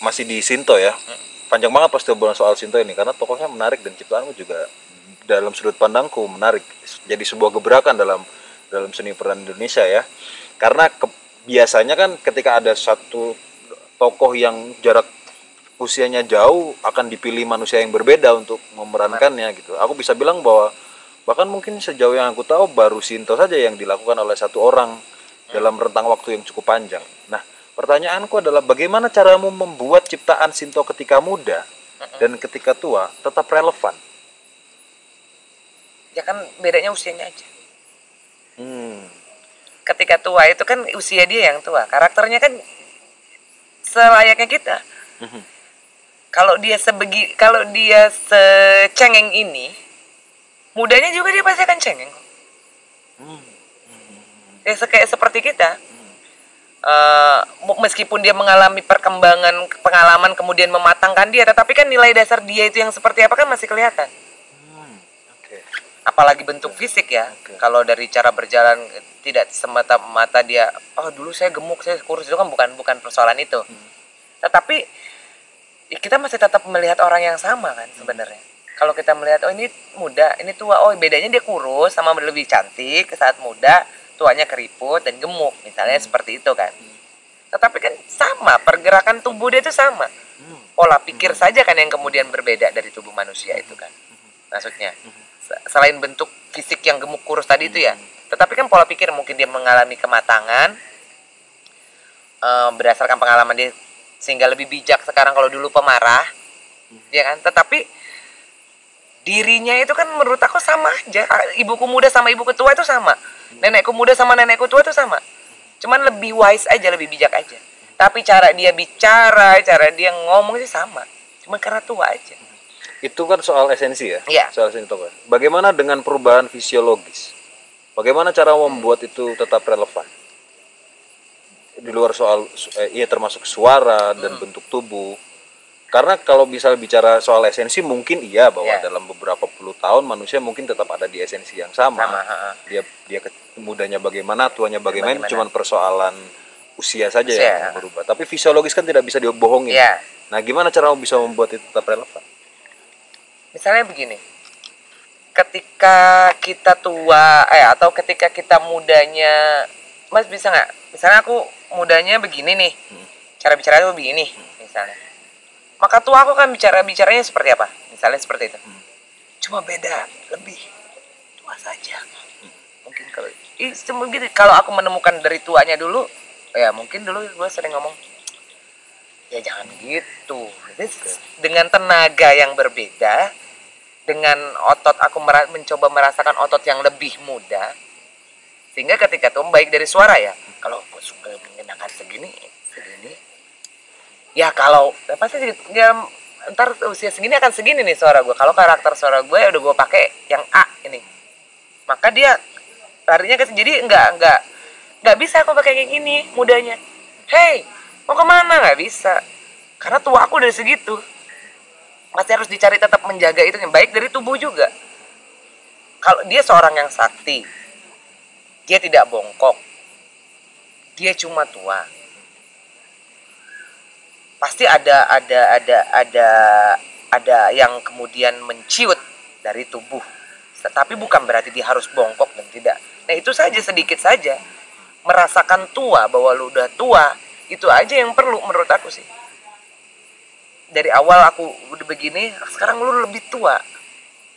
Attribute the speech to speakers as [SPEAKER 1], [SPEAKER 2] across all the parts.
[SPEAKER 1] masih di Sinto ya. Panjang banget pasti obrolan soal Sinto ini karena tokohnya menarik dan ciptaanmu juga dalam sudut pandangku menarik. Jadi sebuah gebrakan dalam dalam seni peran Indonesia ya. Karena ke- biasanya kan ketika ada satu tokoh yang jarak usianya jauh akan dipilih manusia yang berbeda untuk memerankannya gitu. Aku bisa bilang bahwa bahkan mungkin sejauh yang aku tahu baru Sinto saja yang dilakukan oleh satu orang dalam rentang waktu yang cukup panjang. Nah, pertanyaanku adalah bagaimana caramu membuat ciptaan Sinto ketika muda dan ketika tua tetap relevan?
[SPEAKER 2] ya kan bedanya usianya aja
[SPEAKER 1] Hmm.
[SPEAKER 2] ketika tua itu kan usia dia yang tua karakternya kan selayaknya kita
[SPEAKER 1] Mhm.
[SPEAKER 2] kalau dia sebegi kalau dia secengeng ini mudanya juga dia pasti akan cengeng kok.
[SPEAKER 1] Hmm.
[SPEAKER 2] ya se- kayak seperti kita Eh, mu- meskipun dia mengalami perkembangan pengalaman kemudian mematangkan dia tetapi kan nilai dasar dia itu yang seperti apa kan masih kelihatan.
[SPEAKER 1] Hmm.
[SPEAKER 2] Apalagi bentuk fisik ya.
[SPEAKER 1] Oke.
[SPEAKER 2] kalau dari cara berjalan eh, tidak semata-mata dia oh dulu saya gemuk saya kurus itu kan bukan bukan persoalan itu. Tetapi ya kita masih tetap melihat orang yang sama kan sebenarnya. Kalau kita melihat oh ini muda ini tua oh bedanya dia kurus sama lebih cantik saat muda tuanya keriput dan gemuk misalnya seperti itu kan. Tetapi kan sama pergerakan tubuh dia itu sama.
[SPEAKER 1] Hmm.
[SPEAKER 2] pola pikir saja kan yang kemudian berbeda dari tubuh manusia itu kan maksudnya. Se- selain bentuk fisik yang gemuk kurus tadi itu ya. Tetapi kan pola pikir mungkin dia mengalami kematangan eh, berdasarkan pengalaman dia sehingga lebih bijak sekarang kalau dulu pemarah ya kan? Tetapi dirinya itu kan menurut aku sama aja Ah, ibuku muda sama ibuku tua itu sama nenekku muda sama nenekku tua itu sama cuman lebih wise aja lebih bijak aja tapi cara dia bicara cara dia ngomong sih sama cuman karena tua aja
[SPEAKER 1] Itu kan soal esensi ya?
[SPEAKER 2] Iya.
[SPEAKER 1] Soal esensi tokoh. Bagaimana dengan perubahan fisiologis? Bagaimana cara membuat itu tetap relevan? Di luar soal eh, iya termasuk suara dan bentuk tubuh. Karena kalau bisa bicara soal esensi mungkin iya bahwa
[SPEAKER 2] Iya.
[SPEAKER 1] dalam beberapa puluh tahun manusia mungkin tetap ada di esensi yang sama.
[SPEAKER 2] Sama.
[SPEAKER 1] Dia dia mudanya bagaimana, tuanya bagaimana,
[SPEAKER 2] Bagaimana.
[SPEAKER 1] cuman persoalan usia saja
[SPEAKER 2] Usia.
[SPEAKER 1] yang berubah. Tapi fisiologis kan tidak bisa dibohongin.
[SPEAKER 2] Iya.
[SPEAKER 1] Nah, gimana cara bisa membuat itu tetap relevan?
[SPEAKER 2] misalnya begini ketika kita tua eh atau ketika kita mudanya mas bisa nggak misalnya aku mudanya begini nih cara bicara aku begini misalnya maka tua aku kan bicara bicaranya seperti apa? Misalnya seperti itu. Cuma beda lebih tua saja. Mungkin kalau Ih, cuma gitu kalau aku menemukan dari tuanya dulu ya mungkin dulu gue sering ngomong ya jangan gitu. Jadi, dengan tenaga yang berbeda dengan otot aku mera- mencoba merasakan otot yang lebih muda sehingga ketika itu baik dari suara ya kalau aku suka mengenakan segini ya kalau ya pasti ya, ntar usia segini akan segini nih suara gue kalau karakter suara gue udah gue pakai yang A ini. Maka dia larinya ke jadi enggak enggak nggak bisa aku pakai kayak gini mudanya. Hey mau ke mana? Nggak bisa. Karena tua aku dari segitu. Masih harus dicari tetap menjaga itu yang baik dari tubuh juga. Kalau dia seorang yang sakti dia tidak bongkok. Dia cuma tua pasti ada ada ada ada ada yang kemudian menciut dari tubuh. Tetapi bukan berarti dia harus bongkok dan tidak. Nah itu saja sedikit saja. Merasakan tua bahwa lu udah tua itu aja yang perlu menurut aku sih. Dari awal aku udah begini sekarang lu lebih tua.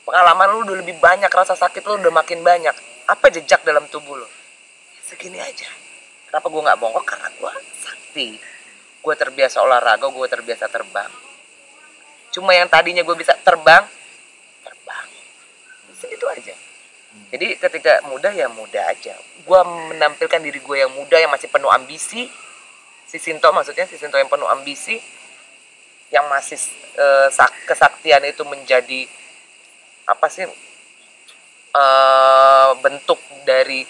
[SPEAKER 2] Pengalaman lu udah lebih banyak rasa sakit lu udah makin banyak. Apa jejak dalam tubuh lu? Segini aja. Kenapa gue nggak bongkok? Karena gue sakti gue terbiasa olahraga gue terbiasa terbang. Cuma yang tadinya gue bisa terbang terbang. Segitu aja. Jadi ketika muda ya muda aja. Gue menampilkan diri gue yang muda yang masih penuh ambisi. Si Sinto maksudnya si Sinto yang penuh ambisi yang masih sak- kesaktian itu menjadi apa sih eh, bentuk dari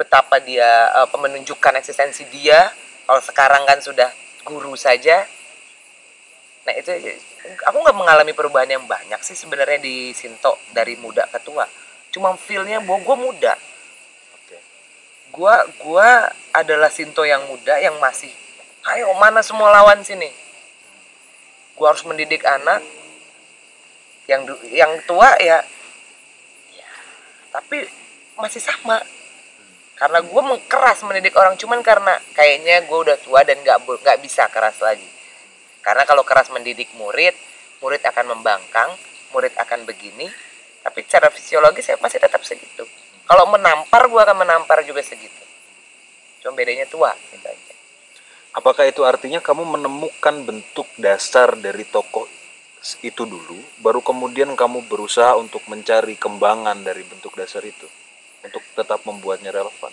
[SPEAKER 2] betapa dia eh, menunjukkan eksistensi dia kalau sekarang kan sudah guru saja nah itu aku nggak mengalami perubahan yang banyak sih sebenarnya di Sinto dari muda ke tua. Cuma feelnya bahwa gue muda. Gua gua adalah Sinto yang muda yang masih ayo mana semua lawan sini? Gue harus mendidik anak. Yang yang tua ya, ya tapi masih sama karena gue keras mendidik orang cuman karena kayaknya gue udah tua dan bo- nggak bisa keras lagi. Karena kalau keras mendidik murid murid akan membangkang murid akan begini tapi secara fisiologis saya masih tetap segitu. Kalau menampar gue akan menampar juga segitu. Cuma bedanya tua gitu
[SPEAKER 1] Apakah itu artinya kamu menemukan bentuk dasar dari tokoh itu dulu, baru kemudian kamu berusaha untuk mencari kembangan dari bentuk dasar itu untuk tetap membuatnya relevan?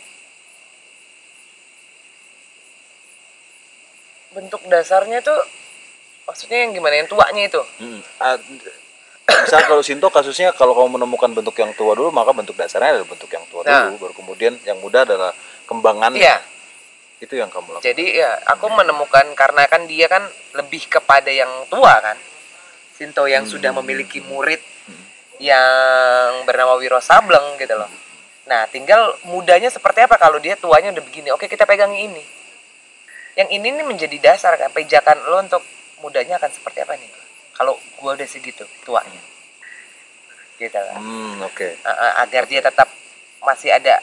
[SPEAKER 2] bentuk dasarnya tuh maksudnya yang gimana yang tuanya itu
[SPEAKER 1] Hmm. Misal kalau Sinto kasusnya kalau kamu menemukan bentuk yang tua dulu maka bentuk dasarnya adalah bentuk yang tua
[SPEAKER 2] Nah.
[SPEAKER 1] dulu baru kemudian yang muda adalah kembangannya.
[SPEAKER 2] iya
[SPEAKER 1] Itu yang kamu lakukan.
[SPEAKER 2] jadi ya aku menemukan karena kan dia kan lebih kepada yang tua kan Sinto yang sudah memiliki murid yang bernama Wiro Sableng gitu loh nah tinggal mudanya seperti apa kalau dia tuanya udah begini? Oke kita pegang ini. Yang ini nih menjadi dasar kan pijakan lo untuk mudanya akan seperti apa nih? Kalau gua udah segitu tuanya. Gitu lah
[SPEAKER 1] Hmm, oke.
[SPEAKER 2] Uh, uh, agar dia tetap masih ada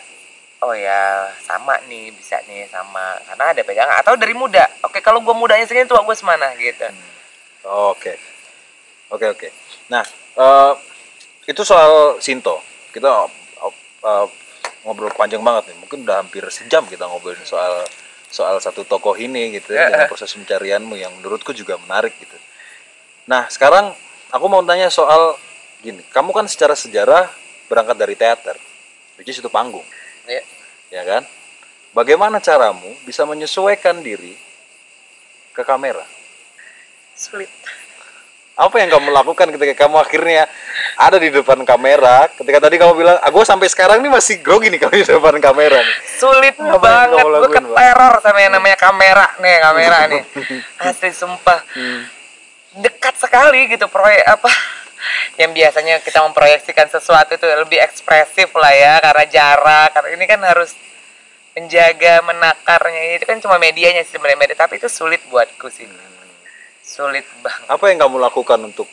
[SPEAKER 2] oh ya sama nih bisa nih sama. Karena ada pegangan. Atau dari muda. Oke kalau gue mudanya segini tua gue semana? Gitu.
[SPEAKER 1] Oke. Oke, oke. Nah, eh, itu soal Sinto. Kita eh, ngobrol panjang banget nih. Mungkin udah hampir sejam kita ngobrolin soal soal satu tokoh ini gitu ya, dengan proses pencarianmu yang menurutku juga menarik gitu. Nah, sekarang aku mau tanya soal gini. Kamu kan secara sejarah berangkat dari teater, which is itu panggung,
[SPEAKER 2] ya
[SPEAKER 1] ya kan? Bagaimana caramu bisa menyesuaikan diri ke kamera?
[SPEAKER 2] sulit
[SPEAKER 1] apa yang kamu lakukan ketika kamu akhirnya ada di depan kamera. Ketika tadi kamu bilang ah, gue sampai sekarang nih masih grogi nih kalau di depan kamera nih.
[SPEAKER 2] Sulit
[SPEAKER 1] Apa yang
[SPEAKER 2] banget gue keteror sama yang namanya kamera nih kamera nih. Asli sumpah. Dekat sekali gitu proyek apa yang biasanya kita memproyeksikan sesuatu itu lebih ekspresif lah ya karena jarak karena ini kan harus menjaga menakarnya. Itu kan cuma medianya sih sebenarnya media tapi itu sulit buatku sih. Sulit banget.
[SPEAKER 1] Apa yang kamu lakukan untuk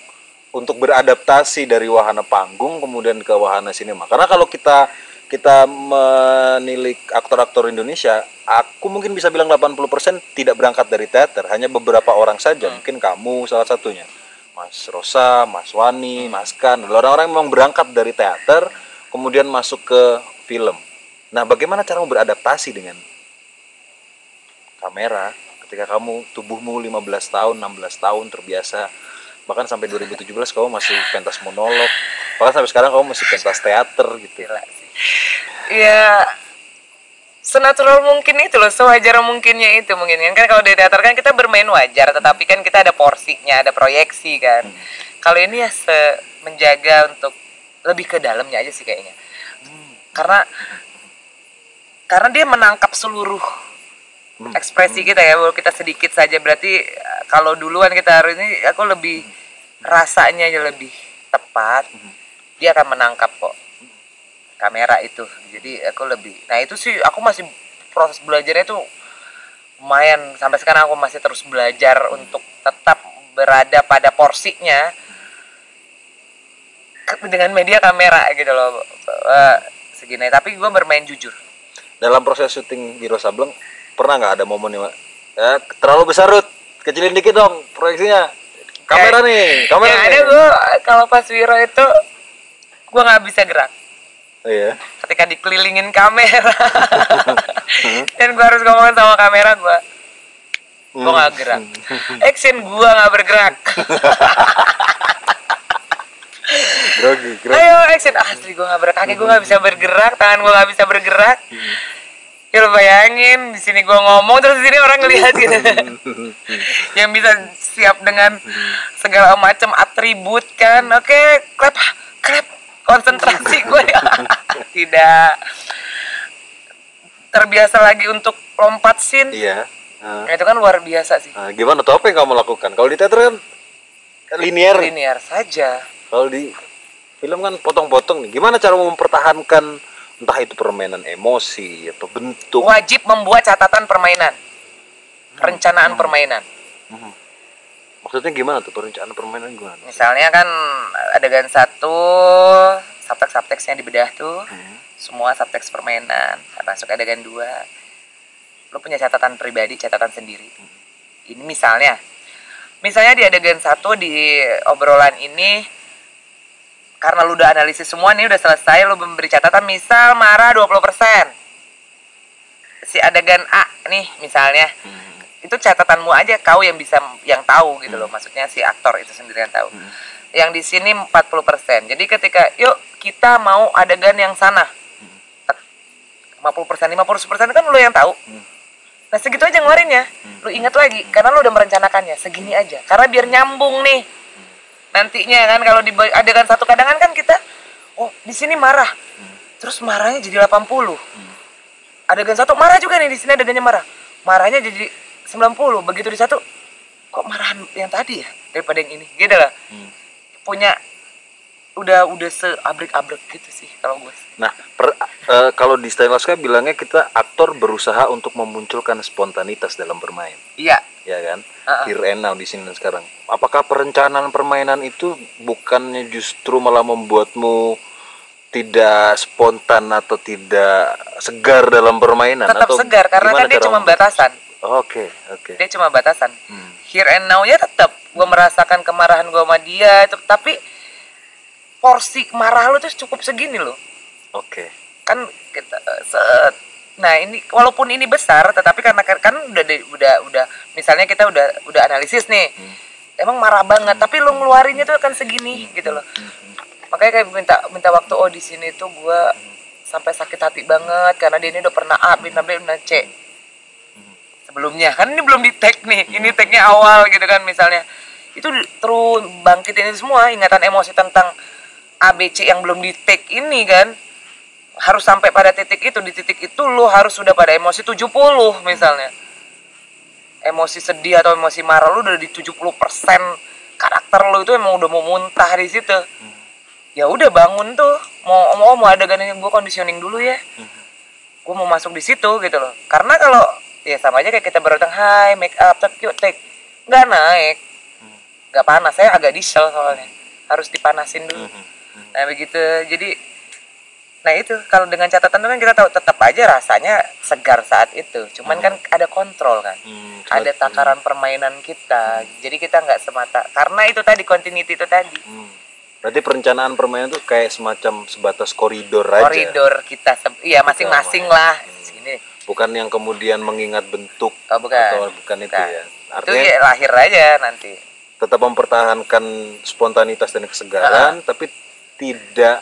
[SPEAKER 1] untuk beradaptasi dari wahana panggung kemudian ke wahana sinema. Karena kalau kita kita menilik aktor-aktor Indonesia aku mungkin bisa bilang 80% tidak berangkat dari teater. Hanya beberapa orang saja mungkin kamu salah satunya. Mas Rosa, Mas Wani, Mas Kan orang-orang yang memang berangkat dari teater kemudian masuk ke film. Nah bagaimana cara beradaptasi dengan kamera? Ketika kamu tubuhmu 15 tahun 16 tahun terbiasa bahkan sampai 2017 kamu masih pentas monolog. Bahkan sampai sekarang kamu masih pentas teater gitu.
[SPEAKER 2] Gila sih. Ya senatural mungkin itu loh sewajar mungkinnya itu mungkin kan. Kan kalau di teater kan kita bermain wajar tetapi kan kita ada porsinya ada proyeksi kan. Kalau ini ya se menjaga untuk lebih ke dalamnya aja sih kayaknya. Karena karena dia menangkap seluruh ekspresi kita ya kalau kita sedikit saja. Berarti eh, kalau duluan kita hari ini aku lebih rasanya aja lebih tepat dia akan menangkap kok kamera itu. Jadi aku lebih nah itu sih aku masih proses belajarnya itu lumayan. Sampai sekarang aku masih terus belajar untuk tetap berada pada porsinya ke- dengan media kamera gitu loh segini. Tapi gue bermain jujur.
[SPEAKER 1] Dalam proses syuting Biro Sableng pernah nggak ada momen Mak? ya terlalu besar Rut? Kecilin dikit dong proyeksinya kamera
[SPEAKER 2] Ya,
[SPEAKER 1] nih kamera
[SPEAKER 2] yang
[SPEAKER 1] nih.
[SPEAKER 2] ada gue kalau pas Wiro itu gue nggak bisa gerak.
[SPEAKER 1] Iya.
[SPEAKER 2] Ketika dikelilingin kamera. Dan gue harus ngomongin sama kamera gue gue nggak gerak. Action gue nggak bergerak.
[SPEAKER 1] Grogi grogi.
[SPEAKER 2] Ayo action. Asli gue nggak bergerak. Kaki gue nggak bisa bergerak tangan gue nggak bisa bergerak ya lu bayangin di sini gue ngomong terus di sini orang ngelihat gitu. Yang bisa siap dengan segala macam atribut kan. Oke clap clap. Konsentrasi gue ya tidak. Terbiasa lagi untuk lompat scene.
[SPEAKER 1] Iya. Nah,
[SPEAKER 2] Nah, itu kan luar biasa sih.
[SPEAKER 1] Nah, gimana tuh apa yang kamu lakukan? Kalau di teater kan linear.
[SPEAKER 2] Linear saja.
[SPEAKER 1] Kalau di film kan potong-potong nih. Gimana cara mempertahankan entah itu permainan emosi atau bentuk.
[SPEAKER 2] Wajib membuat catatan permainan. Perencanaan permainan.
[SPEAKER 1] Maksudnya gimana tuh? Perencanaan permainan gimana?
[SPEAKER 2] misalnya kan adegan satu subtext subtextnya dibedah tuh.
[SPEAKER 1] Hmm.
[SPEAKER 2] semua subteks permainan. Masuk adegan dua. Lu punya catatan pribadi catatan sendiri. Ini misalnya. Misalnya di adegan satu di obrolan ini karena lu udah analisis semua nih udah selesai lu memberi catatan misal marah 20% si adegan A nih misalnya.
[SPEAKER 1] Hmm.
[SPEAKER 2] itu catatanmu aja kau yang bisa yang tahu gitu loh. Maksudnya si aktor itu sendiri yang tahu.
[SPEAKER 1] Hmm.
[SPEAKER 2] yang di sini 40% jadi ketika yuk kita mau adegan yang sana. 50% 50% kan lo yang tahu.
[SPEAKER 1] Hmm.
[SPEAKER 2] nah segitu aja ngeluarinnya. Lu ingat lagi karena lu udah merencanakannya segini aja. Karena biar nyambung nih nantinya kan? Kalau di adegan satu kadangan kan kita oh di sini marah. Terus marahnya jadi 80 adegan satu marah juga nih di sini adegannya marah. Marahnya jadi 90 begitu di satu kok marahan yang tadi ya daripada yang ini? Gitu lah
[SPEAKER 1] Hmm.
[SPEAKER 2] punya udah udah seabrek-abrek gitu sih kalau gue.
[SPEAKER 1] Nah, per- eh, kalau di Stanislavski bilangnya kita aktor berusaha untuk memunculkan spontanitas dalam bermain,
[SPEAKER 2] iya
[SPEAKER 1] ya kan?
[SPEAKER 2] Uh-uh.
[SPEAKER 1] Here and now di sini dan sekarang. Apakah perencanaan permainan itu bukannya justru malah membuatmu tidak spontan atau tidak segar dalam permainan?
[SPEAKER 2] tetap
[SPEAKER 1] atau
[SPEAKER 2] segar karena kan dia cuma
[SPEAKER 1] membuat-
[SPEAKER 2] batasan
[SPEAKER 1] Oke, oke.
[SPEAKER 2] dia cuma batasan
[SPEAKER 1] Hmm.
[SPEAKER 2] here and now nya tetap gue merasakan kemarahan gue sama dia itu tapi porsi marah lu tuh cukup segini loh
[SPEAKER 1] Oke.
[SPEAKER 2] kan kita eh, set nah ini walaupun ini besar tetapi karena kan udah di- udah udah misalnya kita udah udah analisis nih emang marah banget tapi lu ngeluarinnya tuh akan segini gitu loh. makanya kayak minta minta waktu oh di sini tuh gua sampai sakit hati banget karena dia ini udah pernah A B sampai udah C. Sebelumnya kan ini belum di tag nih ini tagnya awal gitu kan misalnya. Itu terus bangkitin itu semua ingatan emosi tentang ABC yang belum di tag ini kan harus sampai pada titik itu di titik itu lu harus sudah pada emosi 70 misalnya. Emosi sedih atau emosi marah lu udah di 70% karakter lu itu emang udah mau muntah di situ. Ya udah bangun tuh mau mau mau ada yang gue conditioning dulu ya. Gue mau masuk di situ gitu loh. Karena kalau ya sama aja kayak kita baru datang hai make up take yuk take. Nggak naik. Nggak panas saya agak diesel soalnya. Harus dipanasin dulu. Nah begitu. Jadi nah itu kalau dengan catatan itu kan kita tahu tetap aja rasanya segar saat itu. Cuman kan ada kontrol kan.
[SPEAKER 1] Hmm,
[SPEAKER 2] ada takaran permainan kita. Jadi kita nggak semata. Karena itu tadi continuity itu tadi.
[SPEAKER 1] Hmm. Berarti perencanaan permainan itu kayak semacam sebatas koridor aja.
[SPEAKER 2] koridor kita iya masing-masing lah. Sini.
[SPEAKER 1] Bukan yang kemudian mengingat bentuk
[SPEAKER 2] oh, bukan.
[SPEAKER 1] atau bukan itu
[SPEAKER 2] Bukan.
[SPEAKER 1] ya.
[SPEAKER 2] itu
[SPEAKER 1] Artinya
[SPEAKER 2] ya lahir aja nanti.
[SPEAKER 1] tetap mempertahankan spontanitas dan kesegaran tapi tidak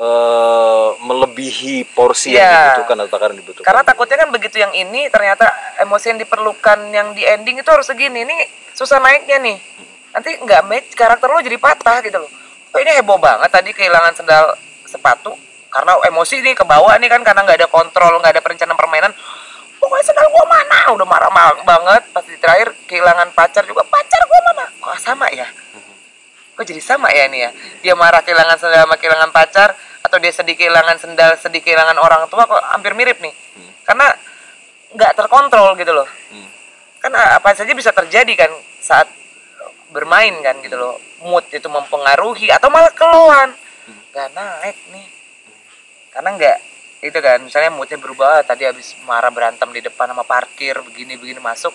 [SPEAKER 1] eh, melebihi porsi yang
[SPEAKER 2] Iya.
[SPEAKER 1] dibutuhkan atau takaran dibutuhkan.
[SPEAKER 2] karena takutnya kan begitu yang ini ternyata emosi yang diperlukan yang di ending itu harus segini. Ini susah naiknya nih. Nanti nggak match karakter lo jadi patah gitu loh. Oh, ini heboh banget tadi kehilangan sendal sepatu. Karena emosi nih ke bawah nih kan karena nggak ada kontrol nggak ada perencanaan permainan. Pokoknya sendal gua mana? Udah marah ma- banget. Pas di terakhir kehilangan pacar juga pacar gua mana kok sama ya? Kok jadi sama ya nih ya? Dia marah kehilangan sendal sama kehilangan pacar atau dia sedih kehilangan sendal sedih kehilangan orang tua kok hampir mirip nih. Karena nggak terkontrol gitu loh.
[SPEAKER 1] Hmm.
[SPEAKER 2] kan apa saja bisa terjadi kan saat bermain kan gitu loh. Mood itu mempengaruhi atau malah keluhan. Nggak naik nih. Karena nggak itu kan misalnya moodnya berubah tadi habis marah berantem di depan sama parkir begini begini masuk.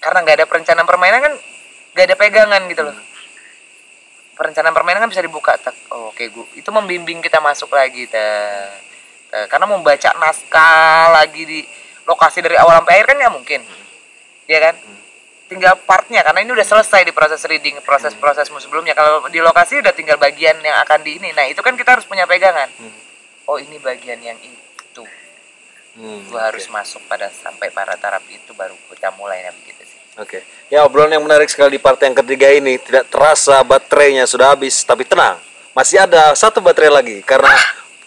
[SPEAKER 2] Karena nggak ada perencanaan permainan kan nggak ada pegangan gitu loh perencanaan permainan kan bisa dibuka tak oh, oke gua itu membimbing kita masuk lagi ta. Ta. karena membaca naskah lagi di lokasi dari awal sampai akhir kan nggak mungkin. Ya kan? Tinggal partnya karena ini udah selesai di proses reading proses-prosesmu sebelumnya. Kalau di lokasi udah tinggal bagian yang akan di ini. Nah itu kan kita harus punya pegangan. Oh ini bagian yang itu.
[SPEAKER 1] Hmm,
[SPEAKER 2] gua harus masuk pada sampai pada taraf itu baru kita mulai nah begitu
[SPEAKER 1] Oke. Ya obrolan yang menarik sekali di part yang ketiga ini tidak terasa baterainya sudah habis tapi tenang masih ada satu baterai lagi karena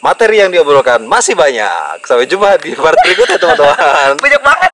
[SPEAKER 1] materi yang diobrolkan masih banyak. Sampai jumpa di part berikutnya teman-teman.
[SPEAKER 2] banyak banget